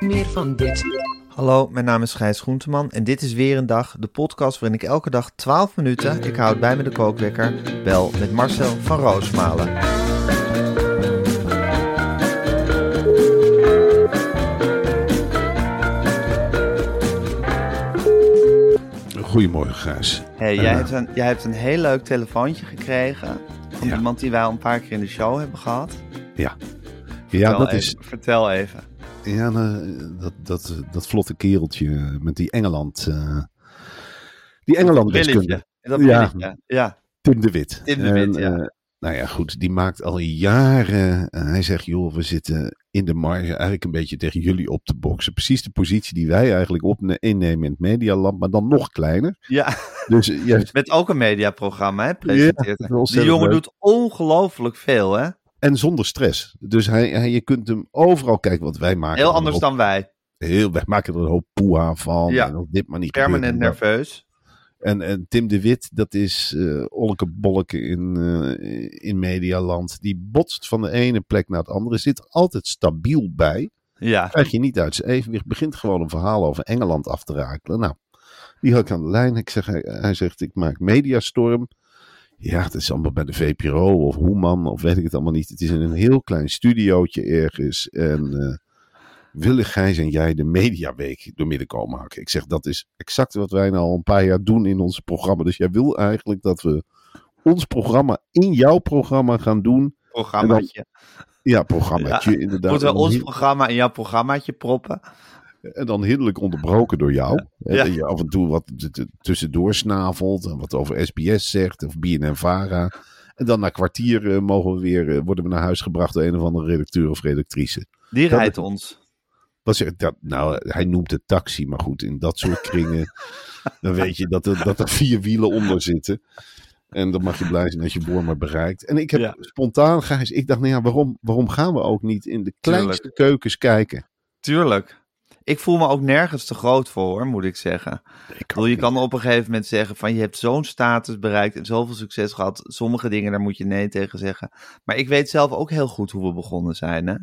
Meer van dit. Hallo, mijn naam is Gijs Groenteman en dit is weer een dag, de podcast waarin ik elke dag 12 minuten, ik houd bij me de kookwekker, bel met Marcel van Roosmalen. Goedemorgen, Gijs. Hey, jij, Eh, hebt een, jij hebt een heel leuk telefoontje gekregen van Ja. iemand die wij al een paar keer in de show hebben gehad. Ja, ja Vertel dat even, is Vertel even. Ja, nou, dat, dat, dat vlotte kereltje met die Engeland. eh, die Engeland deskunde. Brilletje. Dat Ja. brilletje. Ja. Tim de Wit. Tim de Wit, En, ja. eh, nou ja, goed, die maakt al jaren. eh, hij zegt, joh, we zitten in de marge eigenlijk een beetje tegen jullie op te boksen. Precies de positie die wij eigenlijk op innemen in het Medialand, maar dan nog kleiner. ja, Dus ja, met ook een mediaprogramma, hè, presenteert. Ja, Die jongen leuk. doet ongelooflijk veel, hè? En zonder stress. Dus hij, hij, je kunt hem overal kijken, wat wij maken. Heel er anders hoop- dan wij. Heel, wij maken er een hoop poeha van. Ja. En dit maar niet Permanent nerveus. En, en Tim de Wit, dat is Olke Bolleke in, eh, in Medialand. Die botst van de ene plek naar het andere. Zit altijd stabiel bij. Ja. Krijg je niet uit zijn evenwicht. Begint gewoon een verhaal over Engeland af te rakelen. Nou, die had ik aan de lijn. Ik zeg, hij, hij zegt, ik maak Mediastorm. Ja, het is allemaal bij de VPRO of Hoeman of weet ik het allemaal niet. Het is in een heel klein studiootje ergens. En eh willen Gijs en jij de Mediaweek door midden komen hakken? Ik zeg, dat is exact wat wij nou al een paar jaar doen in ons programma. Dus jij wil eigenlijk dat we ons programma in jouw programma gaan doen. Programmaatje. Ja, programmaatje inderdaad. Moeten we ons heel- programma in jouw programmaatje proppen? En dan hinderlijk onderbroken door jou. Ja. Dat je af en toe wat tussendoor snavelt. En wat over SBS zegt. Of BNN-Vara. En dan na kwartier eh, mogen we weer, eh, worden we naar huis gebracht door een of andere redacteur of redactrice. Die Dat- rijdt ons. Dat is, dat, nou, hij noemt het taxi, maar goed, in dat soort kringen. dan weet je dat er, dat er vier wielen onder zitten. En dan mag je blij zijn als je Wormer bereikt. En ik heb Ja. spontaan, Gijs, ik dacht, nou ja, waarom, waarom gaan we ook niet in de kleinste keukens kijken? Tuurlijk. Ik voel me ook nergens te groot voor, hoor, moet ik zeggen. Ik bedoel, je kan op een gegeven moment zeggen van je hebt zo'n status bereikt en zoveel succes gehad. Sommige dingen, daar moet je nee tegen zeggen. Maar ik weet zelf ook heel goed hoe we begonnen zijn. Hè?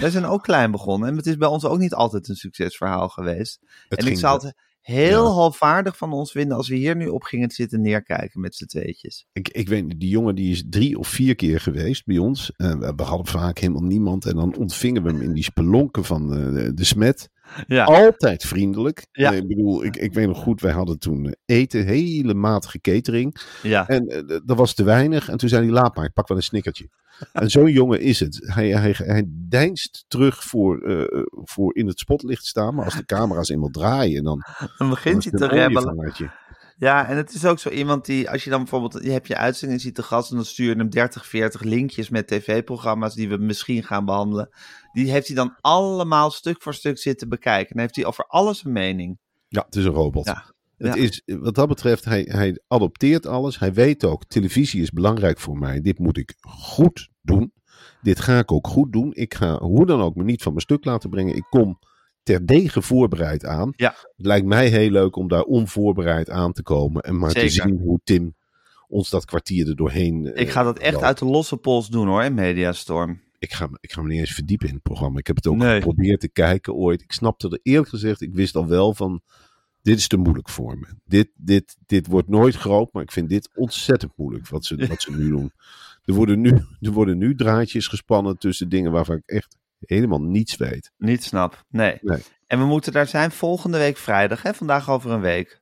Wij zijn ook klein begonnen en het is bij ons ook niet altijd een succesverhaal geweest. Het en ik zou het heel Ja. van ons vinden als we hier nu op gingen zitten neerkijken met z'n tweetjes. Ik, ik weet niet, die jongen die is drie of vier keer geweest bij ons. En we, hadden vaak helemaal niemand. En dan ontvingen we hem in die spelonken van de, de smet. Ja. Altijd vriendelijk. Ja. Eh, Ik bedoel, ik, ik weet nog goed, wij hadden toen eh, eten, hele matige catering. Ja. En eh, d- dat was te weinig. En toen zei hij, laat maar, ik pak wel een snickertje. en zo'n jongen is het. Hij, hij, hij deinst terug voor, eh, voor in het spotlicht staan. Maar als de camera's eenmaal draaien, dan, Dan begint hij te rebbelen. Ja, en het is ook zo iemand die, als je dan bijvoorbeeld, je hebt je uitzending, ziet de gast en dan stuur je hem 30, 40 linkjes met tv-programma's die we misschien gaan behandelen. Die heeft hij dan allemaal stuk voor stuk zitten bekijken. En dan heeft hij over alles een mening. Ja, het is een robot. Ja. Het Ja. is, wat dat betreft, hij, hij adopteert alles. Hij weet ook, televisie is belangrijk voor mij. Dit moet ik goed doen. Dit ga ik ook goed doen. Ik ga hoe dan ook me niet van mijn stuk laten brengen. Ik kom terdege voorbereid aan. Ja. Het lijkt mij heel leuk om daar onvoorbereid aan te komen. En maar Zeker. te zien hoe Tim ons dat kwartier er doorheen... Ik ga dat echt uit de losse pols doen hoor, in Mediastorm. ik ga, me- ik ga me niet eens verdiepen in het programma. Ik heb het ook Nee. geprobeerd te kijken ooit. Ik snapte er eerlijk gezegd, ik wist al wel van, dit is te moeilijk voor me. Dit, dit, dit wordt nooit groot, maar ik vind dit ontzettend moeilijk wat ze, wat ze nu doen. Er worden, nu, er worden nu draadjes gespannen tussen dingen waarvan ik echt helemaal niets weet. Niet snap. Nee. Nee. En we moeten daar zijn volgende week vrijdag. Hè? Vandaag over een week.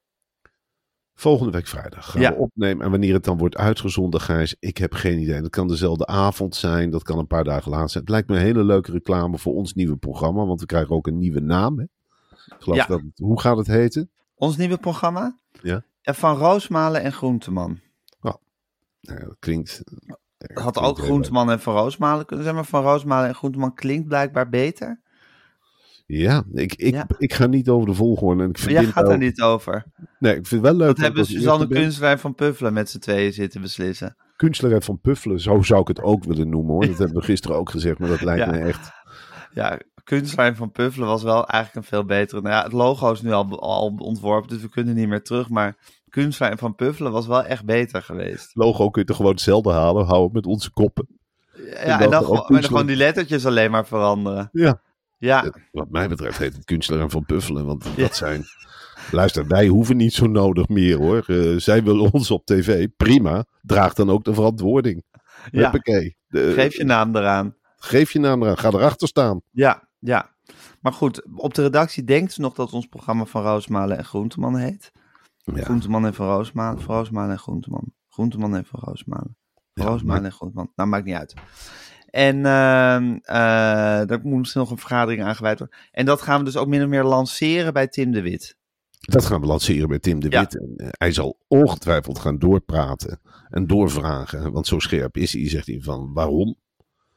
Volgende week vrijdag gaan Ja. we opnemen. En wanneer het dan wordt uitgezonden, Gijs, ik heb geen idee. Dat kan dezelfde avond zijn, dat kan een paar dagen later zijn. Het lijkt me een hele leuke reclame voor ons nieuwe programma, want we krijgen ook een nieuwe naam. Hè? Ik geloof Ja. dat het- hoe gaat het heten? Ons nieuwe programma? Ja. En van Roosmalen en Groenteman. Nou, dat klinkt... had ook Groenteman en Van Roosmalen kunnen zijn, maar Van Roosmalen en Groenteman klinkt blijkbaar beter. Ja, ik, ik, Ja. ik ga niet over de volgorde. En ik Maar jij gaat er niet over. Nee, ik vind het wel leuk. Dat dat hebben Suzanne. Kunstler en Van Puffelen met z'n tweeën zitten beslissen. Kunstler van Puffelen, zo zou ik het ook willen noemen hoor. Dat hebben we gisteren ook gezegd, maar dat lijkt Ja. me echt... Ja, Kunstler en Van Puffelen was wel eigenlijk een veel betere. Nou ja, het logo is nu al, al ontworpen, dus we kunnen niet meer terug. Maar Kunstler en Van Puffelen was wel echt beter geweest. Logo kun je toch gewoon hetzelfde halen, hou het met onze koppen. Ja, en dan, gewoon- dan die lettertjes alleen maar veranderen. Ja. Ja, Wat mij betreft heet het Kunstler en Van Puffelen, want Ja. dat zijn... Luister, wij hoeven niet zo nodig meer hoor. Eh, zij willen ons op tv, prima. Draag dan ook de verantwoording. ja. Huppakee. De- geef je naam eraan. geef je naam eraan, ga erachter staan. Ja, ja. Maar goed, op de redactie denkt ze nog dat ons programma van Roosmalen en Groenteman heet. Ja, Groenteman en Van Roosmalen, Van Roosmalen en Groenteman. Groenteman en Van Roosmalen. Van Ja, Roosmalen maar- en Groenteman. Nou, maakt niet uit. En eh daar moet misschien nog een vergadering aan gewijd worden. En dat gaan we dus ook min of meer lanceren bij Tim de Wit. dat gaan we lanceren met Tim de Ja. Wit. En, eh, hij zal ongetwijfeld gaan doorpraten en doorvragen. Want zo scherp is hij, zegt hij van waarom?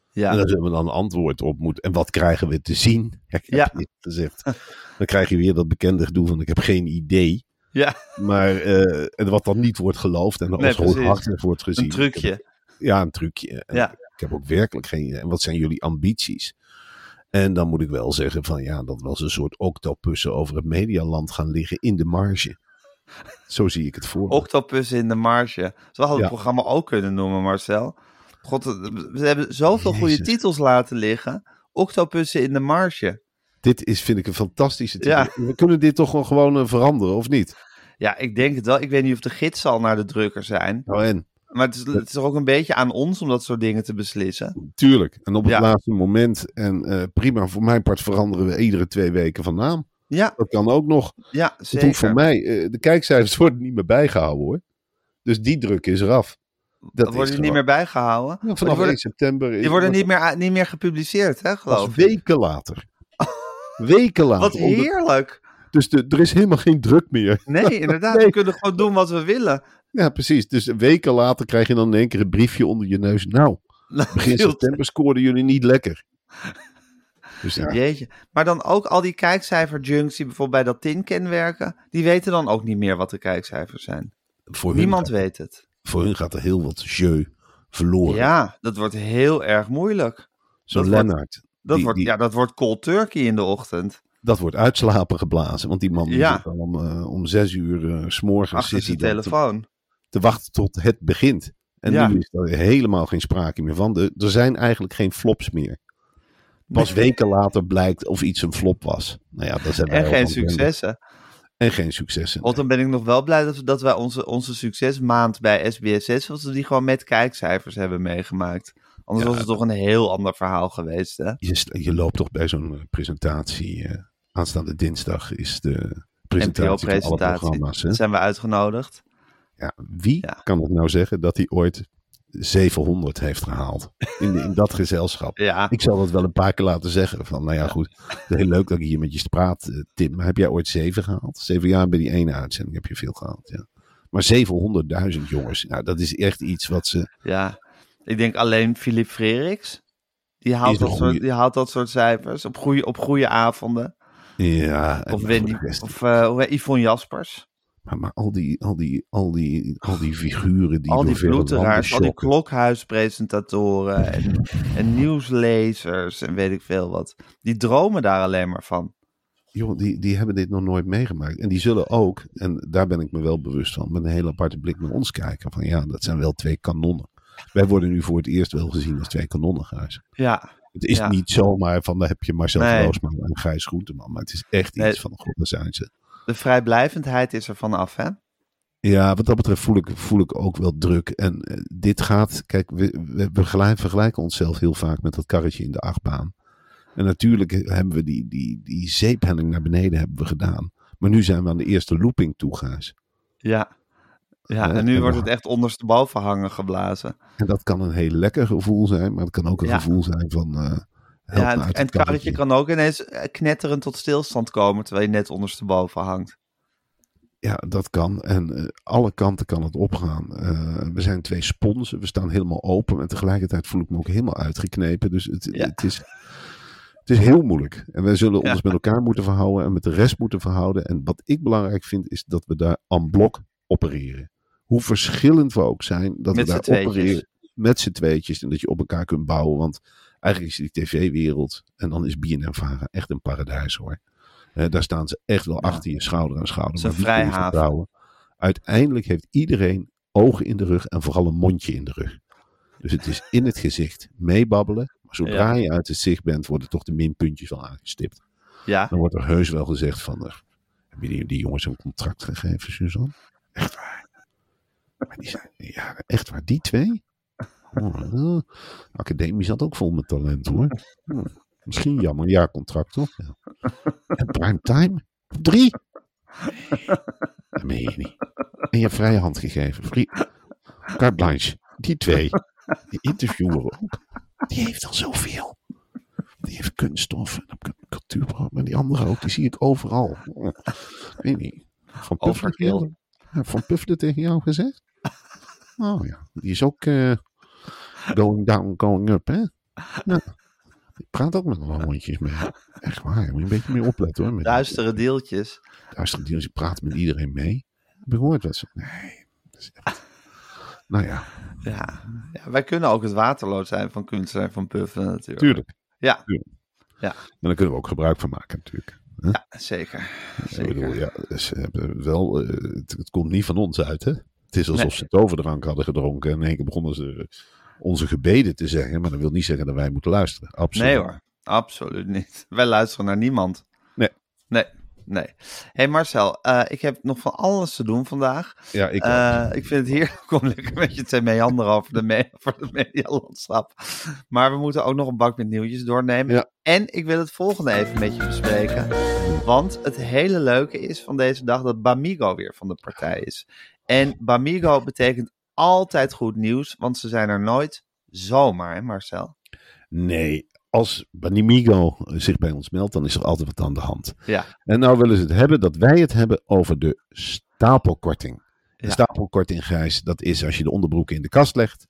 Ja, En daar zullen we dan een antwoord op moeten. En wat krijgen we te zien? Ik heb Ja. gezegd. Dan krijg je weer dat bekende gedoe van ik heb geen idee. Ja Maar eh, en wat dan niet wordt geloofd en Nee, als precies. hooghartig wordt gezien. een trucje. Ja, een trucje. En Ja. Ik heb ook werkelijk geen idee. En wat zijn jullie ambities? En dan moet ik wel zeggen van ja, dat was een soort octopussen over het medialand gaan liggen in de marge. Zo zie ik het voor. me. Octopus in de marge. Zo hadden we Ja. het programma ook kunnen noemen, Marcel. God, we hebben zoveel goede titels laten liggen. Octopussen in de marge. Dit is, vind ik, een fantastische. Ja. We kunnen dit toch gewoon eh, veranderen, of niet? Ja, ik denk het wel. Ik weet niet of de gidsen al naar de drukker zijn. Nou en, Maar het is, het is toch ook een beetje aan ons om dat soort dingen te beslissen. tuurlijk. En op het Ja. laatste moment. En eh, prima, voor mijn part veranderen we iedere twee weken van naam. Ja, Dat kan ook nog. ja Het hoeft voor zeker. mij, eh, de kijkcijfers worden niet meer bijgehouden hoor. Dus die druk is eraf. Dat worden die niet meer bijgehouden. Ja, vanaf die 1 worden, september. die worden niet meer, niet meer gepubliceerd, hè, geloof ik. weken later. Weken later. Wat heerlijk. dus de, er is helemaal geen druk meer. Nee, inderdaad. Nee. We kunnen gewoon doen wat we willen. Ja, precies. Dus weken later krijg je dan in één keer een briefje onder je neus. Nou, begin Veel- september scoorden jullie niet lekker. Dus ja, Jeetje. Maar dan ook al die kijkcijferjunks die bijvoorbeeld bij dat tin werken, die weten dan ook niet meer wat de kijkcijfers zijn. voor, Niemand gaat, weet het. voor hun gaat er heel wat jeu verloren. Ja, dat wordt heel erg moeilijk. Wordt- Lennart. Dat, die- wordt, die- ja, dat wordt cold turkey in de ochtend. Dat wordt uitslapen geblazen. Want die man Ja. zit al om, eh, om zes uur eh, s s'morgens Achter zit hij zijn dan te, telefoon. te wachten tot het begint. En Ja. nu is er helemaal geen sprake meer van. De- er zijn eigenlijk geen flops meer. Pas weken later blijkt of iets een flop was. Nou ja, dat zijn En geen successen. En geen successen. Want dan ben ik nog wel blij dat, we- dat wij onze, onze succesmaand bij SBS6, dat we die gewoon met kijkcijfers hebben meegemaakt. Anders Ja. was het toch een heel ander verhaal geweest, hè? Je, je loopt toch bij zo'n eh, presentatie. eh, aanstaande dinsdag is de presentatie van alle programma's. Hè? Zijn we uitgenodigd? Ja, wie Ja. kan het nou zeggen dat hij ooit 700 heeft gehaald in, in dat gezelschap? Ja. Ik zal dat wel een paar keer laten zeggen. Van, nou ja, goed. Heel leuk dat ik hier met je praat, eh, Tim. Maar heb jij ooit zeven gehaald? Zeven jaar bij die ene uitzending heb je veel gehaald, ja. Maar 700.000 jongens, nou, dat is echt iets wat ze... Ja, ik denk alleen Philip Freriks. Die haalt, dat soort, die haalt dat soort cijfers op goede, op goede avonden. Ja, Of, Wendy, of uh, heet- Yvonne Jaspers. maar, maar al, die, al, die, al, die, al die figuren die al die bloederaars, al die klokhuispresentatoren en, en nieuwslezers en weet ik veel wat. Die dromen daar alleen maar van. Joh, die, die hebben dit nog nooit meegemaakt. En die zullen ook, en daar ben ik me wel bewust van, met een hele aparte blik naar ons kijken. Van ja, dat zijn wel twee kanonnen. Wij worden nu voor het eerst wel gezien als twee kanonnen, Gijs. Ja, Het is Ja. niet zomaar van, daar heb je Marcel Nee. Roosman en Gijs Groenteman. Maar het is echt Nee. iets van, god, daar zijn ze. de vrijblijvendheid is er vanaf, hè? Ja, wat dat betreft voel ik, voel ik ook wel druk. En eh, dit gaat, kijk, we, we, we gelijk- vergelijken onszelf heel vaak met dat karretje in de achtbaan. En natuurlijk hebben we die, die, die zeephelling naar beneden hebben we gedaan. Maar nu zijn we aan de eerste looping toe, Gijs. Ja. Ja, en nu en wordt het echt ondersteboven hangen geblazen. En dat kan een heel lekker gevoel zijn, maar het kan ook een Ja. gevoel zijn van... help Ja, en, uit en het karretje kan ook ineens eh, knetterend tot stilstand komen terwijl je net ondersteboven hangt. Ja, dat kan. En eh, alle kanten kan het opgaan. We zijn twee sponsen. We staan helemaal open. En tegelijkertijd voel ik me ook helemaal uitgeknepen. Dus het, Ja. het, is, het is heel moeilijk. En wij zullen Ja. ons met elkaar moeten verhouden. En met de rest moeten verhouden. En wat ik belangrijk vind, is dat we daar en blok opereren. Hoe verschillend we ook zijn, dat Met we daar opereren. Met z'n tweetjes. En dat je op elkaar kunt bouwen. Want eigenlijk is die tv-wereld. En dan is BNN-Vara echt een paradijs hoor. Eh, daar staan ze echt wel Ja. achter je schouder aan schouder. Je vrijhaven. Uiteindelijk heeft iedereen ogen in de rug en vooral een mondje in de rug. Dus het is in het gezicht meebabbelen. Maar zodra Ja. je uit het zicht bent, worden toch de minpuntjes wel aangestipt. Ja, Dan wordt er heus wel gezegd van... eh, heb je die, die jongens een contract gegeven, Suzanne? Echt waar? Maar die zijn, ja, echt waar, die twee? Oh, eh, academie zat ook vol met talent hoor. Misschien jammer, ja, contract toch? Ja. En prime time? Drie? Dat meen je niet. En je hebt vrije hand gegeven. Free... Carte blanche. Die twee. Die interviewer ook. Die heeft al zoveel. Die heeft kunststof en cultuur. Maar die andere ook, die zie ik overal. Ik weet niet. Van Overkill. ja, Van tegen jou gezegd? Oh ja, die is ook eh, going down, going up, hè? Ja. Ik praat ook met hondjes mee. Echt waar, moet je een beetje meer opletten hoor. Met duistere deeltjes. Duistere deals, je praat met iedereen mee. Heb je gehoord wat ze... Nee. dat is echt- Nou ja, Ja. ja, wij kunnen ook het waterlood zijn van kunstenaar van Puffelen natuurlijk. tuurlijk. Ja, En daar kunnen we ook gebruik van maken natuurlijk. ja zeker. Ik zeker. bedoel, ja, ze hebben wel, eh, het, het komt niet van ons uit, hè? Het is alsof Nee. ze toverdrank hadden gedronken en in één keer begonnen ze onze gebeden te zeggen. Maar dat wil niet zeggen dat wij moeten luisteren. Absoluut. Nee hoor, absoluut niet. Wij luisteren naar niemand. Nee. Nee, nee. hey Marcel, eh, ik heb nog van alles te doen vandaag. Ja, ik Eh, ik vind het heerlijk om lekker met je te meanderen over de, me over de medialandschap. Maar we moeten ook nog een bak met nieuwtjes doornemen. Ja. En ik wil het volgende even met je bespreken. Want het hele leuke is van deze dag dat Bamigo weer van de partij is. En Bamigo betekent altijd goed nieuws, want ze zijn er nooit zomaar, hè Marcel? Nee, als Banimigo zich bij ons meldt, dan is er altijd wat aan de hand. Ja, En nou willen ze het hebben dat wij het hebben over de stapelkorting. De Ja. stapelkorting, Gijs, dat is als je de onderbroeken in de kast legt.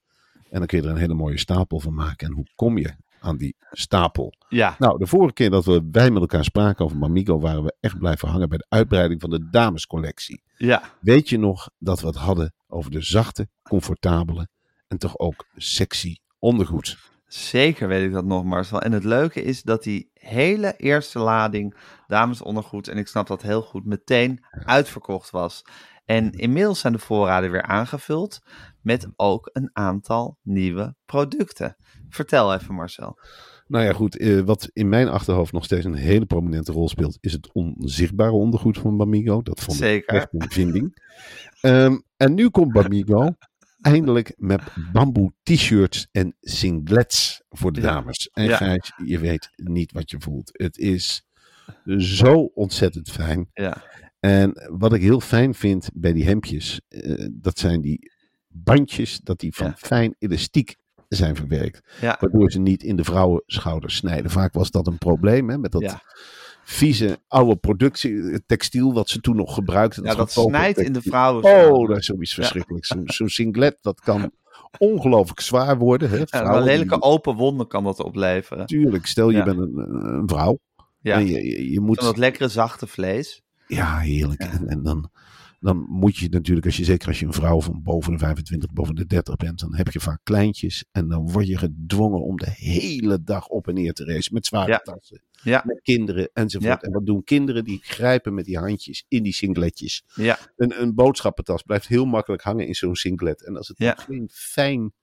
En dan kun je er een hele mooie stapel van maken. En hoe kom je aan die stapel? ja, Nou, de vorige keer dat we wij met elkaar spraken over Mamigo, waren we echt blijven hangen bij de uitbreiding van de damescollectie. ja. Weet je nog dat we het hadden over de zachte, comfortabele en toch ook sexy ondergoed? Zeker weet ik dat nog, Marcel. En het leuke is dat die hele eerste lading damesondergoed, en ik snap dat heel goed, meteen uitverkocht was. En inmiddels zijn de voorraden weer aangevuld met ook een aantal nieuwe producten. Vertel even, Marcel. Nou ja, goed. eh, wat in mijn achterhoofd nog steeds een hele prominente rol speelt, is het onzichtbare ondergoed van Bamigo. Dat vond ik echt een vinding. Ehm, en nu komt Bamigo eindelijk met bamboe t-shirts en singlets voor de dames. En Ja. Gijs, je weet niet wat je voelt. Het is zo ontzettend fijn. Ja, En wat ik heel fijn vind bij die hemdjes, eh, dat zijn die bandjes, dat die van Ja. fijn elastiek zijn verwerkt. ja, Waardoor ze niet in de vrouwenschouders snijden. Vaak was dat een probleem, hè, met dat. Vieze oude productie, textiel wat ze toen nog gebruikten. ja dat snijdt in de vrouwen. Oh, dat is zoiets verschrikkelijks. Zo'n singlet, dat kan ongelooflijk zwaar worden. Hè? Ja, een die- lelijke open wonden kan dat opleveren. Tuurlijk, stel je Ja. bent een, een vrouw. Ja, En je, je, je moet van dat lekkere zachte vlees. Ja, heerlijk. En, en dan, dan moet je natuurlijk, als je, zeker als je een vrouw van boven de 25, boven de 30 bent, dan heb je vaak kleintjes. En dan word je gedwongen om de hele dag op en neer te racen met zware tassen. Ja, Met kinderen enzovoort. Ja. En wat doen kinderen? Die grijpen met die handjes in die singletjes. ja, Een, een boodschappentas blijft heel makkelijk hangen in zo'n singlet. En als het Ja. geen fijn,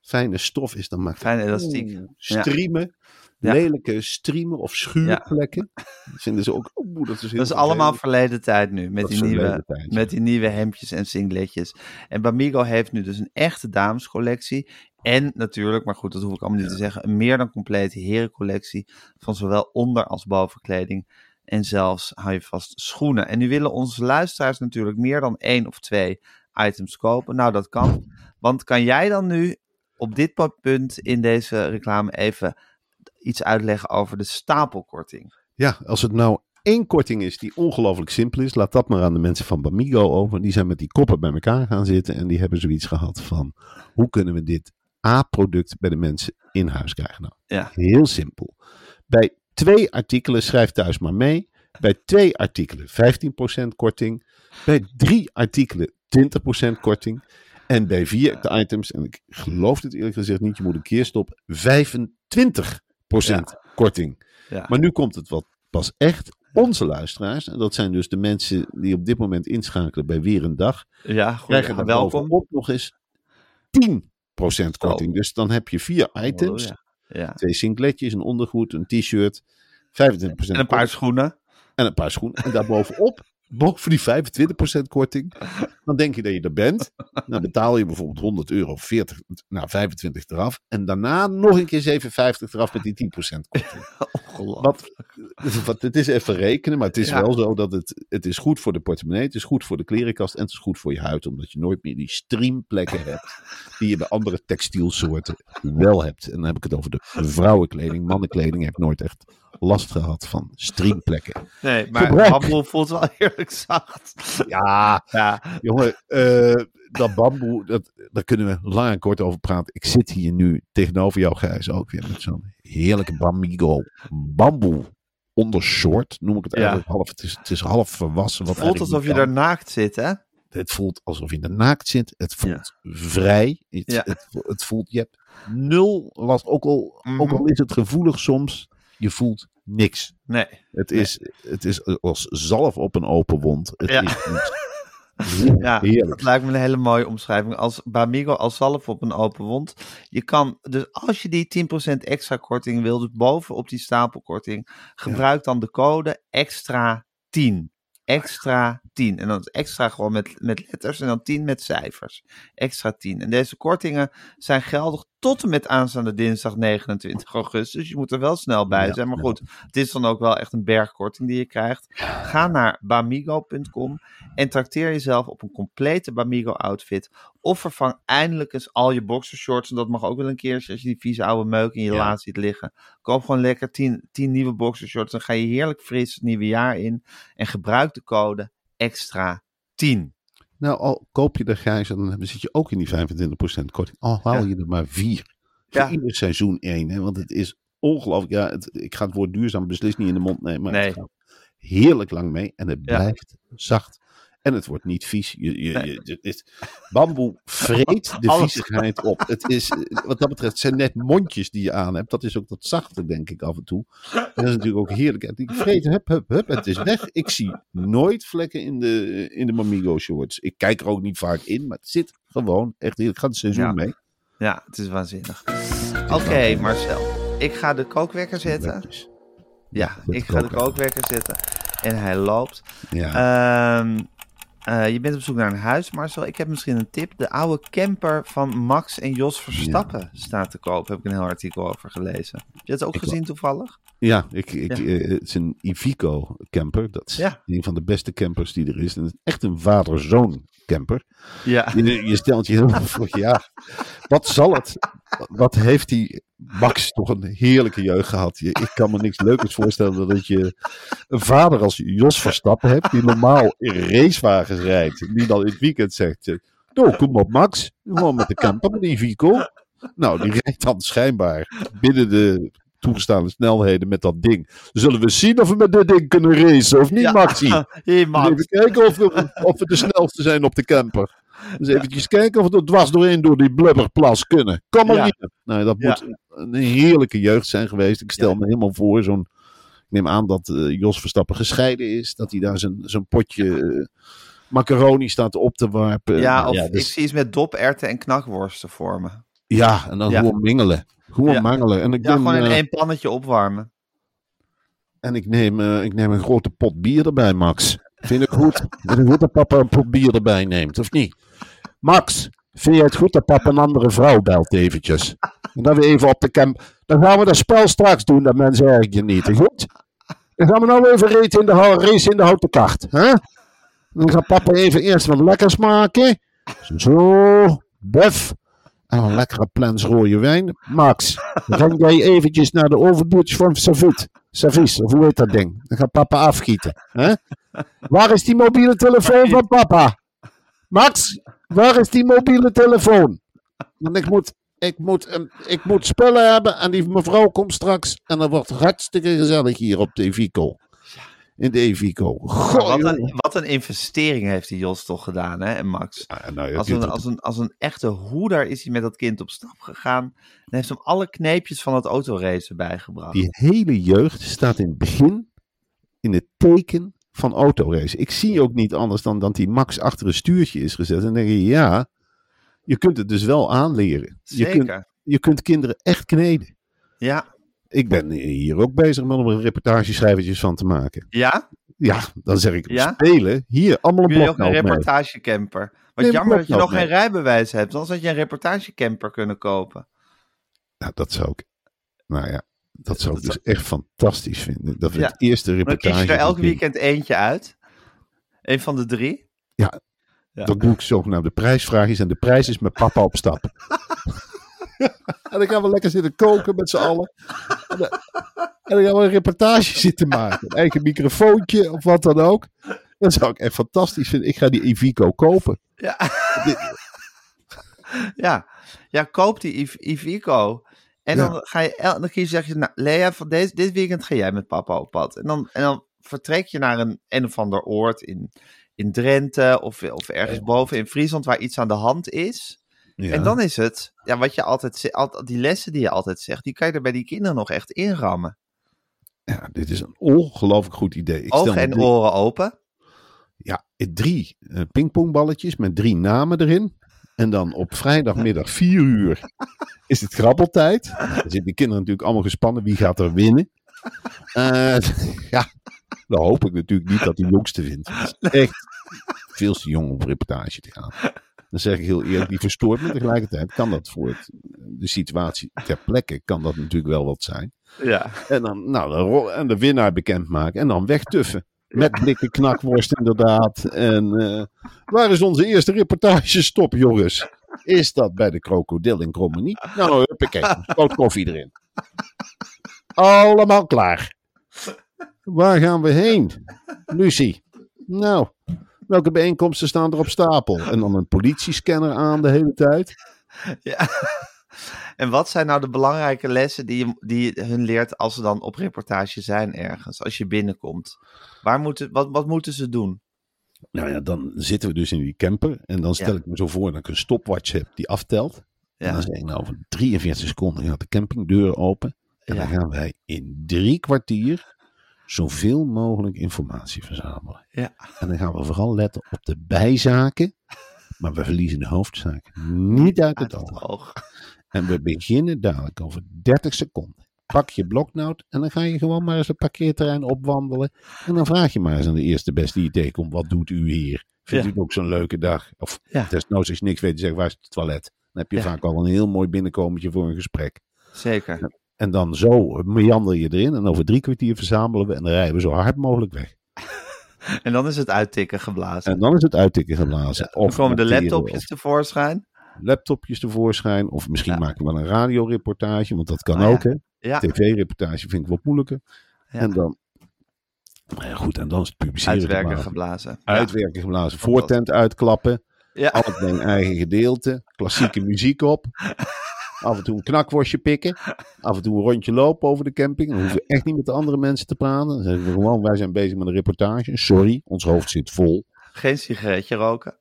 fijne stof is, dan maakt het fijn elastiek. striemen. Ja. lelijke streamen of schuurplekken. Dat vinden ze ook, oh, dat is Dat is allemaal verleden tijd nu. Met die, nieuwe, tijd, ja. met die nieuwe hemdjes en singletjes. En Bamigo heeft nu dus een echte damescollectie. En natuurlijk, maar goed, dat hoef ik allemaal niet te zeggen. Een meer dan complete herencollectie. Van zowel onder- als bovenkleding. En zelfs, hou je vast, schoenen. En nu willen onze luisteraars natuurlijk meer dan één of twee items kopen. Nou, dat kan. Want kan jij dan nu op dit punt in deze reclame even iets uitleggen over de stapelkorting? Ja, als het nou één korting is die ongelooflijk simpel is, laat dat maar aan de mensen van Bamigo over. Die zijn met die koppen bij elkaar gaan zitten en die hebben zoiets gehad van, hoe kunnen we dit A-product bij de mensen in huis krijgen? Nou, Ja. heel simpel. Bij twee artikelen, schrijf thuis maar mee. Bij twee artikelen 15% korting. Bij drie artikelen 20% korting. En bij vier items, en ik geloof het eerlijk gezegd niet, je moet een keer stoppen, 25% korting. Ja. Maar nu komt het wat pas echt. Onze luisteraars, en dat zijn dus de mensen die op dit moment inschakelen bij Weer een Dag, Ja, goed. krijgen er welkom. bovenop nog eens 10% korting. Dus dan heb je vier items, Oh, ja. Ja. twee singletjes, een ondergoed, een t-shirt, 25% En een paar schoenen. en een paar schoenen. En daarbovenop, boven die 25% korting, dan denk je dat je er bent. Dan betaal je bijvoorbeeld 100 euro, 40, nou 25 eraf. En daarna nog een keer 7,50 eraf met die 10% korting. Wat, wat, het is even rekenen, maar het is Ja. wel zo dat het, het is goed voor de portemonnee, het is goed voor de klerenkast en het is goed voor je huid. Omdat je nooit meer die streamplekken hebt die je bij andere textielsoorten wel hebt. En dan heb ik het over de vrouwenkleding. Mannenkleding heb ik nooit echt last gehad van streamplekken. Nee, maar Gebruik. bamboe voelt wel heerlijk zacht. Ja, Ja, jongen, eh, dat bamboe, dat, daar kunnen we lang en kort over praten. Ik zit hier nu tegenover jou, Gijs, ook weer met zo'n heerlijke Bamigo bamboe ondershort, noem ik het Ja. eigenlijk half. Het is, het is half verwassen. Wat het voelt alsof je daar naakt zit, hè? Het voelt alsof je er naakt zit. Het voelt vrij. Het, Ja. het, het voelt, je hebt nul last. Ook al, ook Mhm. al is het gevoelig soms, je voelt niks. Nee. Het is, het is als zalf op een open wond. Het Ja. is Ja, heerlijk. dat lijkt me een hele mooie omschrijving. Als Bamigo als zalf op een open wond. Je kan, dus als je die 10% extra korting wil, dus bovenop die stapelkorting, gebruik dan de code extra 10. Extra 10. En dan is extra gewoon met, met letters en dan 10 met cijfers. Extra 10. En deze kortingen zijn geldig tot en met aanstaande dinsdag 29 augustus. Dus je moet er wel snel bij zijn. Maar goed, het is dan ook wel echt een bergkorting die je krijgt. Ga naar bamigo.com en trakteer jezelf op een complete Bamigo outfit. Of vervang eindelijk eens al je boxershorts. En dat mag ook wel een keertje als je die vieze oude meuk in je Ja. laad ziet liggen. Koop gewoon lekker 10, 10 nieuwe boxershorts. Dan ga je heerlijk fris het nieuwe jaar in. En gebruik de code extra 10. Nou, al koop je de grijs, dan zit je ook in die 25% korting. Al haal Ja. je er maar vier. Ja. Ieder seizoen één. Hè? Want het is ongelooflijk. Ja, het, ik ga het woord duurzaam beslist niet in de mond nemen. Maar Nee. het gaat heerlijk lang mee. En het blijft zacht. En het wordt niet vies. Je, je, Nee. je, het is, bamboe vreet de viezigheid op. Het is, wat dat betreft, zijn net mondjes die je aan hebt. Dat is ook dat zachte, denk ik, af en toe. En dat is natuurlijk ook heerlijk. En vreet, hup, hup, hup. Het is weg. Ik zie nooit vlekken in de, in de Mamigo shorts. Ik kijk er ook niet vaak in, maar het zit gewoon echt heerlijk. Gaat het seizoen Ja. mee. Ja, het is waanzinnig. Oké, Marcel. Ik ga de kookwekker zetten. Ja, ik ga de kookwekker zetten. En hij loopt. Ja. Ehm, eh, je bent op zoek naar een huis, Marcel. Ik heb misschien een tip. De oude camper van Max en Jos Verstappen staat te koop. Heb ik een heel artikel over gelezen. Heb je het ook Ik gezien toevallig? Ja, ik, ik, Ja. eh, het is een Ivico camper. Dat is Ja. een van de beste campers die er is. En het is echt een vader-zoon camper. Ja. Je, je stelt je helemaal voor, ja, wat zal het? Wat heeft die Max toch een heerlijke jeugd gehad? Je, ik kan me niks leukers voorstellen dan dat je een vader als Jos Verstappen hebt, die normaal in racewagens rijdt. En die dan in het weekend zegt, eh, nou kom op Max, gewoon met de camper, met die Ivico. Nou, die rijdt dan schijnbaar binnen de toegestaande snelheden met dat ding. Zullen we zien of we met dit ding kunnen racen of niet, Ja. Maxie? Hey, Max. Even kijken of we, of we de snelste zijn op de camper. Dus eventjes kijken of we er dwars doorheen door die blubberplas kunnen. Kom maar hier. Nou, dat moet een heerlijke jeugd zijn geweest. Ik stel me helemaal voor zo'n... Ik neem aan dat eh, Jos Verstappen gescheiden is. Dat hij daar zijn, zijn potje eh, macaroni staat op te warpen. Ja, Nou of ja, ik zie iets met doperwten en knakworsten voor me. ja, en dan Ja. gewoon mingelen. Gewoon Ja. mangelen. En ik Ja, neem, gewoon in eh, één pannetje opwarmen. En ik neem, ik neem een grote pot bier erbij, Max. Vind ik goed? Vind ik goed dat papa een pot bier erbij neemt, of niet? Max, vind je het goed dat papa een andere vrouw belt eventjes? En dat we even op de camp... Dan gaan we dat spel straks doen, dat mensen erg genieten, goed? Dan gaan we nou even race in de, race in de houten kart, hè? Dan gaat papa even eerst wat lekkers maken. Zo, bef. En een lekkere plens rode wijn. Max, ren jij eventjes naar de overbuurtjes van Savit. Servies, of hoe heet dat ding? Dan gaat papa afgieten. Hè? Waar is die mobiele telefoon van papa? Max, waar is die mobiele telefoon? Want ik moet, ik moet, een- ik moet spullen hebben en die mevrouw komt straks. En dat wordt hartstikke gezellig hier op de Evico. In de Evico. Wat, een, wat een investering heeft die Jos toch gedaan, hè? En Max. Ja, nou, Als een, als, een, als een echte hoeder is hij met dat kind op stap gegaan. En heeft hem alle kneepjes van het autoracen bijgebracht. Die hele jeugd staat in het begin in het teken van autorace. Ik zie ook niet anders dan dat die Max achter een stuurtje is gezet. En dan denk je, ja, je kunt het dus wel aanleren. Je Zeker. kunt, je kunt kinderen echt kneden. Ja. Ik ben hier ook bezig met om er reportageschrijvertjes van te maken. Ja? Ja, dan zeg ik, Ja? spelen. Hier, allemaal een je ook een bloknoot mee. reportagecamper? Wat een jammer dat je bloknoot nog geen rijbewijs hebt. Anders had je een reportagecamper kunnen kopen. Nou, dat zou ik, nou ja, dat zou ik Dat dus echt fantastisch vinden. Dat we Ja. het eerste Dan reportage... kies je er elk doen. weekend eentje uit. Eén van de drie. Ja. Dan doe ik zogenaamde prijsvraagjes en de prijs is met papa op stap. en dan gaan we lekker zitten koken met z'n allen. En dan, en dan gaan we een reportage zitten maken. Een eigen microfoontje of wat dan ook. Dat zou ik echt fantastisch vinden. Ik ga die Evico kopen. Ja. ja. ja, koop die Iv- Ivico. En dan, ga je, dan kies je, zeg je, nou, Lea, van deze, dit weekend ga jij met papa op pad. En dan, en dan vertrek je naar een een of ander oord in, in Drenthe of, of ergens boven in Friesland waar iets aan de hand is. Ja. En dan is het, ja, wat je altijd altijd, die lessen die je altijd zegt, die kan je er bij die kinderen nog echt inrammen. ja, dit is een ongelooflijk goed idee. Ik Ogen me en drie- oren open. Ja, drie eh, pingpongballetjes met drie namen erin. En dan op vrijdagmiddag vier uur is het grabbeltijd. Nou, dan zitten die kinderen natuurlijk allemaal gespannen. Wie gaat er winnen? Eh, ja, dan hoop ik natuurlijk niet dat die jongste wint. Het is echt veel te jong om op reportage te gaan. Dan zeg ik heel eerlijk, die verstoort me tegelijkertijd. Kan dat voor het, de situatie ter plekke, kan dat natuurlijk wel wat zijn. Ja. En dan, nou, de, en de winnaar bekendmaken. En dan wegtuffen. Met blikken knakworst inderdaad. En eh, waar is onze eerste reportage stop, jongens? Is dat bij de krokodil in Krommenie? Nou, huppakee. Koud koffie erin. Allemaal klaar. Waar gaan we heen? Lucie. Nou, welke bijeenkomsten staan er op stapel? En dan een politiescanner aan de hele tijd. Ja. En wat zijn nou de belangrijke lessen die je, die je hun leert als ze dan op reportage zijn ergens? Als je binnenkomt. Waar moeten, wat, wat moeten ze doen? Nou ja, dan zitten we dus in die camper. En dan stel Ja. ik me zo voor dat ik een stopwatch heb die aftelt. En Ja. dan zeg ik nou, over 43 seconden gaat de campingdeur open. En Ja. dan gaan wij in drie kwartier zoveel mogelijk informatie verzamelen. Ja. En dan gaan we vooral letten op de bijzaken. Maar we verliezen de hoofdzaak niet uit het Uit het oog. oog. En we beginnen dadelijk over 30 seconden. Pak je bloknoot en dan ga je gewoon maar eens het parkeerterrein opwandelen. En dan vraag je maar eens aan de eerste beste die tegenkomt. Wat doet u hier? Vindt Ja. u het ook zo'n leuke dag? Of Ja. desnoods als je niks weet, zeg waar is het toilet? Dan heb je Ja. vaak al een heel mooi binnenkomertje voor een gesprek. Zeker. En dan zo meander je erin. En over drie kwartier verzamelen we en dan rijden we zo hard mogelijk weg. En dan is het uittikken geblazen. En dan is het uittikken geblazen. Of komen de laptopjes tevoorschijn. Laptopjes tevoorschijn. Of misschien Ja. maken we wel een radioreportage, want dat kan Oh ja. ook. Hè? TV-reportage vind ik wat moeilijker. En dan, nou ja, goed, en dan is het publiceren uitwerken geblazen. geblazen. Uitwerken geblazen, voortent uitklappen, Ja. al het ding eigen gedeelte, klassieke muziek op. Af en toe een knakworstje pikken. Af en toe een rondje lopen over de camping. Dan hoeven we echt niet met de andere mensen te praten. Dan zeggen we gewoon, wij zijn bezig met een reportage. Sorry, ons hoofd zit vol. Geen sigaretje roken.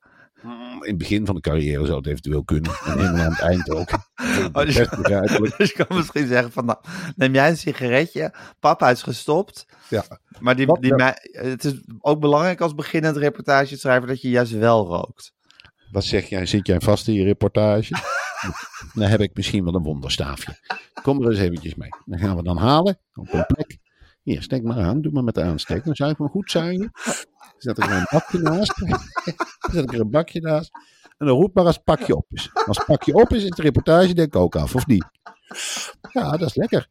In het begin van de carrière zou het eventueel kunnen. En helemaal aan het eind ook. Oh. Dus je kan misschien zeggen van, nou, neem jij een sigaretje? Papa is gestopt. Ja. Maar die, die nou? het is ook belangrijk als beginnend reportageschrijver dat je juist wel rookt. Wat zeg jij? Zit jij vast in je reportage? Dan heb ik misschien wel een wonderstaafje. Kom er eens eventjes mee. Dan gaan we dan halen op een plek. Hier, steek maar aan. Doe maar met de aansteek. Dan zuig maar goed zuigen. Zet ik er een bakje naast. Zet ik er een bakje naast. En dan roep maar als pakje op is. Als pakje op is, is de reportage denk ik ook af, of niet? Ja, dat is lekker.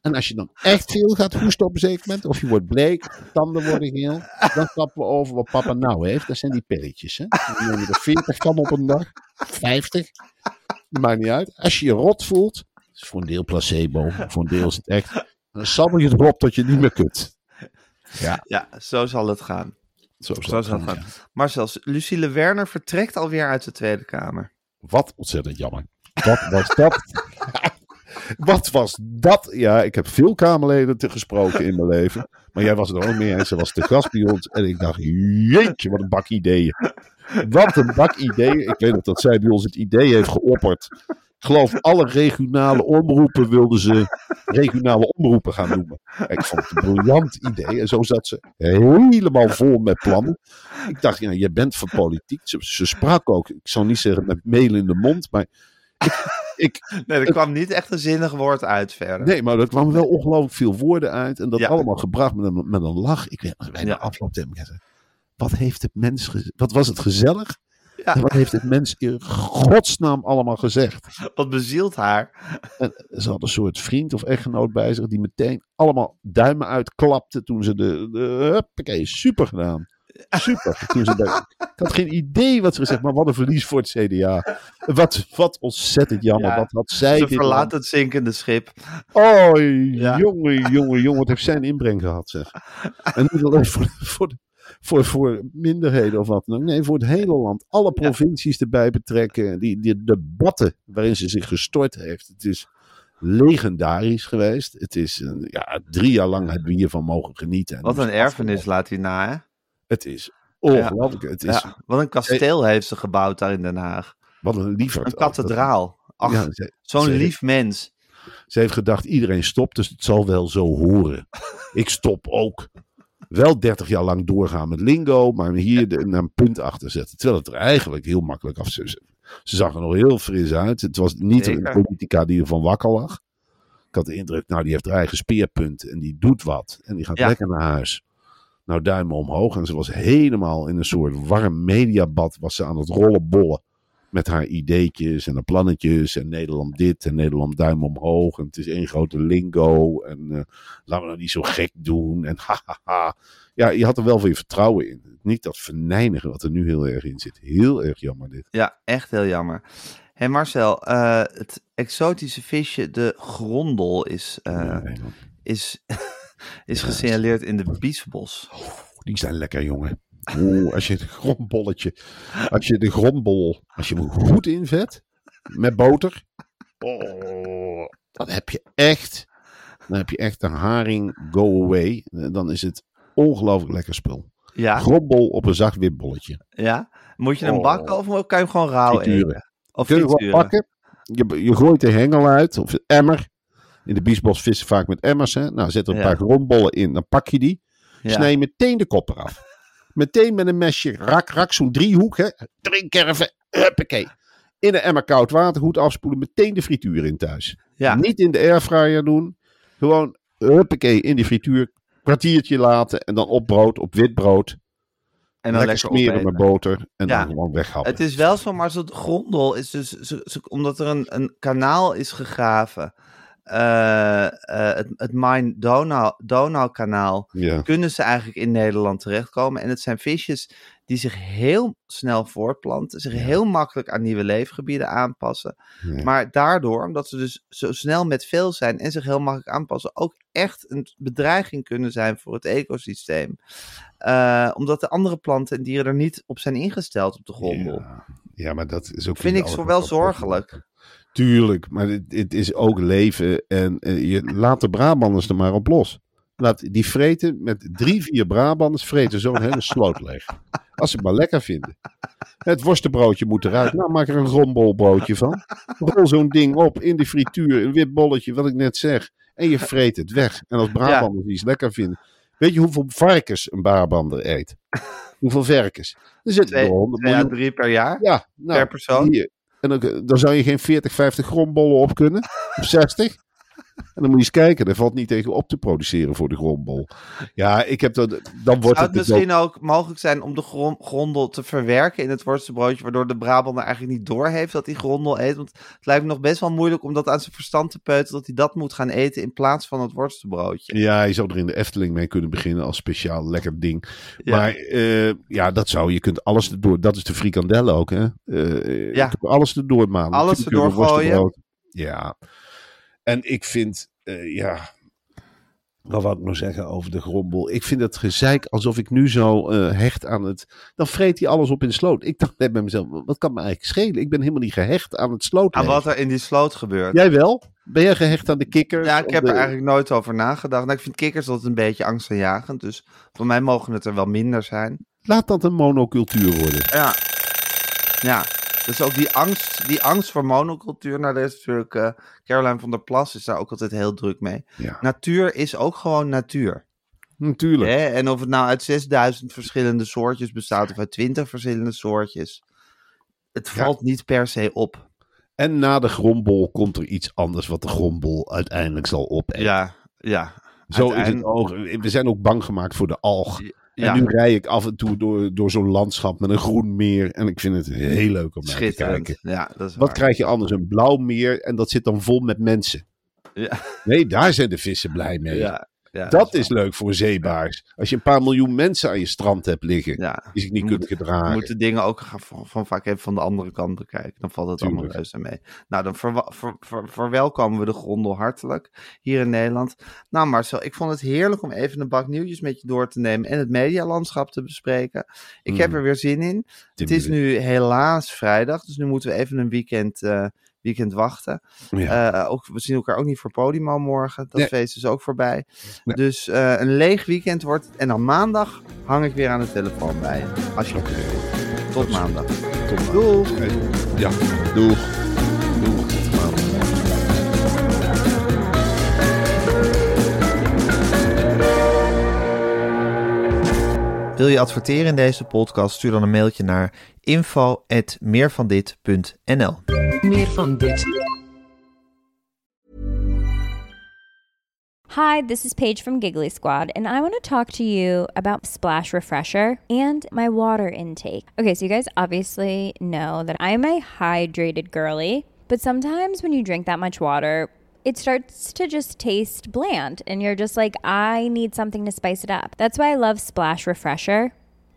En als je dan echt veel gaat hoesten op een zeker moment, of je wordt bleek, tanden worden geel, dan stappen we over wat papa nou heeft. Dat zijn die pilletjes. Hè? Dan neem je er 40 van op een dag, 50. Dat maakt niet uit. Als je je rot voelt, dat is voor een deel placebo, voor een deel is het echt. Dan sabbel je erop tot je niet meer kunt. Ja, Ja, zo zal het gaan. zo Zo zal het zal het gaan. gaan. Marcel, Lucille Werner vertrekt alweer uit de Tweede Kamer. Wat ontzettend jammer. Wat was dat? Wat was dat? Ja, ik heb veel Kamerleden te gesproken in mijn leven. Maar jij was er ook mee eens. Ze was te gast bij ons. En ik dacht, jeetje, wat een bak ideeën. Wat een bak ideeën. Ik weet nog dat zij bij ons het idee heeft geopperd. Ik geloof alle regionale omroepen wilden ze regionale omroepen gaan noemen. Ik vond het een briljant idee. En zo zat ze helemaal vol met plannen. Ik dacht, ja, je bent van politiek. Ze, ze sprak ook, ik zou niet zeggen met meel in de mond, maar ik, Nee, er kwam niet echt een zinnig woord uit verder. nee, maar er kwamen wel ongelooflijk veel woorden uit. En dat Ja. allemaal gebracht met een, met een lach. Ik weet nog, bij de Ja. afloop wat heeft het mens, wat was het gezellig? Ja. En wat heeft het mens in godsnaam allemaal gezegd? Wat bezielt haar? En ze had een soort vriend of echtgenoot bij zich die meteen allemaal duimen uitklapte toen ze de, de huppakee, super gedaan. Super. Toen ze bij, ik had geen idee wat ze gezegd, maar wat een verlies voor het CDA. Wat, wat ontzettend jammer. Ja, wat had zij Ze dit verlaat het zinkende schip. Oh, Ja. jongen, jongen, jongen. Wat heeft zij een inbreng gehad, zeg. En niet alleen voor, voor, de- voor, voor minderheden of wat dan ook. Nee, voor het hele land. Alle provincies erbij betrekken. Die, die debatten waarin ze zich gestort heeft. Het is legendarisch geweest. Het is, een- ja, drie jaar lang hebben we hiervan mogen genieten. En Wat een erfenis afgelopen. laat hij na, hè? Het is ongelooflijk. Het is, Ja, wat een kasteel heeft ze gebouwd daar in Den Haag. Wat een lieverd. Een kathedraal. Ach, Ja, zo'n lief mens. Ze heeft gedacht, iedereen stopt, dus het zal wel zo horen. Ik stop ook. Wel 30 jaar lang doorgaan met lingo, maar hier de, een punt achter zetten. Terwijl het er eigenlijk heel makkelijk af ze, ze zag er nog heel fris uit. Het was niet Zeker. een politica die ervan wakker lag. Ik had de indruk, nou die heeft haar eigen speerpunt en die doet wat. En die gaat Ja. lekker naar huis. Nou, duimen omhoog. En ze was helemaal in een soort warm mediabad. Was ze aan het rollen bollen. Met haar ideetjes en haar plannetjes. En Nederland dit en Nederland duim omhoog. En het is één grote lingo. En eh, laten we nou niet zo gek doen. En hahaha. Ja, je had er wel veel vertrouwen in. Niet dat venijnige wat er nu heel erg in zit. Heel erg jammer dit. Ja, echt heel jammer. Hé Marcel, eh, het exotische visje, de grondel, is, eh, Nee, is, is gesignaleerd in de Biesbos. Die zijn lekker, jongen. Oeh, als je het grondbolletje, als je de grondbol, als je hem goed invet, met boter, oh, dan heb je echt, dan heb je echt een haring go away. Dan is het ongelooflijk lekker spul. Ja, Grondbol op een zacht wit bolletje. ja. Moet je hem Oh. bakken of kan je hem gewoon rauw Frituren. eten? Of Kun je gewoon pakken. Je, je gooit de hengel uit, of de emmer. In de biesbos vissen vaak met emmers. Hè? Nou, zet er een Ja. paar grondbollen in, dan pak je die. Ja. Snij je meteen de kop eraf. Meteen met een mesje, rak, rak, zo'n driehoek. Hè? Drie kerven, huppakee. In een emmer koud water, goed afspoelen. Meteen de frituur in thuis. Ja. Niet in de airfryer doen. Gewoon, huppakee, in die frituur. Kwartiertje laten en dan op brood, op wit brood. En dan lekker lekker smeren opeten. met boter. En Ja. dan gewoon weghappen. Het is wel zo, maar zo'n grondel is dus, zo- zo- omdat er een, een kanaal is gegraven, eh, eh, het, het Main-Donau Donaukanaal, Ja. kunnen ze eigenlijk in Nederland terechtkomen. En het zijn visjes die zich heel snel voortplanten, zich heel makkelijk aan nieuwe leefgebieden aanpassen. Ja. Maar daardoor, omdat ze dus zo snel met veel zijn en zich heel makkelijk aanpassen, ook echt een bedreiging kunnen zijn voor het ecosysteem. Eh, omdat de andere planten en dieren er niet op zijn ingesteld op de grondel. Ja. ja, maar dat is ook... Vind ik zo wel zorgelijk. Tuurlijk, maar het, het is ook leven. En eh, je laat de Brabanders er maar op los. Laat die vreten met drie, vier Brabanders vreten zo'n hele sloot leeg. Als ze het maar lekker vinden. Het worstenbroodje moet eruit. Nou, maak er een grombolbroodje van. Rol zo'n ding op in de frituur. Een wit bolletje, wat ik net zeg. En je vreet het weg. En als Brabanders iets lekker vinden. Weet je hoeveel varkens een Brabander eet? Hoeveel varkens? Er zitten Twee, 100 twee à miljoen. drie per jaar Ja, nou, per persoon? Hier, En dan, zou je geen 40, 50 grondbollen op kunnen. Of 60. En dan moet je eens kijken, daar valt niet tegen op te produceren voor de grondbol. Ja, ik heb dat, dan wordt Zou het het dus misschien ook mogelijk zijn om de gron- grondel te verwerken in het worstenbroodje, waardoor de Brabander eigenlijk niet doorheeft dat hij grondel eet? Want het lijkt me nog best wel moeilijk om dat aan zijn verstand te peuteren, dat hij dat moet gaan eten in plaats van het worstenbroodje. Ja, je zou er in de Efteling mee kunnen beginnen als speciaal lekker ding. Ja. Maar eh, ja, dat zou je kunt alles erdoor. Dat is de frikandellen ook, hè? Eh, Ja. alles erdoor malen. Alles erdoor gooien. Ja. En ik vind, eh, ja. Wat wou ik nou zeggen over de grombol? Ik vind het gezeik alsof ik nu zo eh, hecht aan het. Dan vreet hij alles op in de sloot. Ik dacht net bij mezelf: wat kan me eigenlijk schelen? Ik ben helemaal niet gehecht aan het sloot. Aan wat er in die sloot gebeurt. Jij wel? Ben jij gehecht aan de kikkers? Ja, ik heb de- er eigenlijk nooit over nagedacht. Nou, ik vind kikkers altijd een beetje angstaanjagend, dus voor mij mogen het er wel minder zijn. Laat dat een monocultuur worden. Ja, ja. Dus ook die angst, die angst voor monocultuur. Nou, daar is natuurlijk eh Caroline van der Plas is daar ook altijd heel druk mee. Ja, Natuur is ook gewoon natuur. natuurlijk. Hè? En of het nou uit 6000 verschillende soortjes bestaat of uit 20 verschillende soortjes. Het Ja. valt niet per se op. En na de grombol komt er iets anders wat de grombol uiteindelijk zal opeten. Ja, ja. Zo is het ook. We zijn ook bang gemaakt voor de alg. Ja, En nu rij ik af en toe door, door zo'n landschap met een groen meer. En ik vind het heel leuk om naar te kijken. Ja, dat is Wat waar. krijg je anders? Een blauw meer en dat zit dan vol met mensen. Ja, Nee, daar zijn de vissen blij mee. ja, ja, dat is leuk voor zeebaars. Als je een paar miljoen mensen aan je strand hebt liggen, Ja. die zich niet moeten- gedragen. We moeten dingen ook van, van vaak even van de andere kant bekijken. Dan valt het allemaal reuze mee. Nou, dan verwa- ver- ver- verwelkomen we de grondel hartelijk hier in Nederland. Nou Marcel, ik vond het heerlijk om even een bak nieuwtjes met je door te nemen en het medialandschap te bespreken. Ik heb Mm. er weer zin in. Tim Het is nu helaas vrijdag, dus nu moeten we even een weekend, eh, weekend wachten. Ja. Eh, ook, we zien elkaar ook niet voor Podimo morgen. Dat Nee. feest is ook voorbij. Nee. Dus eh, een leeg weekend wordt het. En dan maandag hang ik weer aan de telefoon bij je. Als je Oké. Tot maandag. Tot Doeg. Ja, doeg. Doeg. Tot maandag. Wil je adverteren in deze podcast? Stuur dan een mailtje naar info.meervandit.nl Meer van dit. Hi, this is Paige from Giggly Squad, and I want to talk to you about Splash Refresher and my water intake. Okay, so you guys obviously know that I'm a hydrated girly, but sometimes when you drink that much water, it starts to just taste bland, and you're just like, I need something to spice it up. That's why I love Splash Refresher.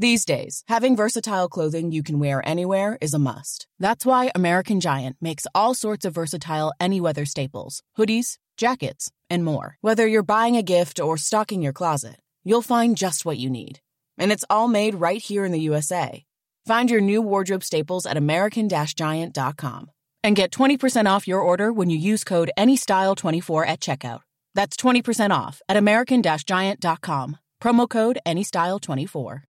These days, having versatile clothing you can wear anywhere is a must. That's why American Giant makes all sorts of versatile any weather staples hoodies, jackets, and more. Whether you're buying a gift or stocking your closet, you'll find just what you need. And it's all made right here in the USA. Find your new wardrobe staples at American Giant.com and get 20% off your order when you use code ANYSTYLE24 at checkout. That's 20% off at American Giant.com. Promo code ANYSTYLE24.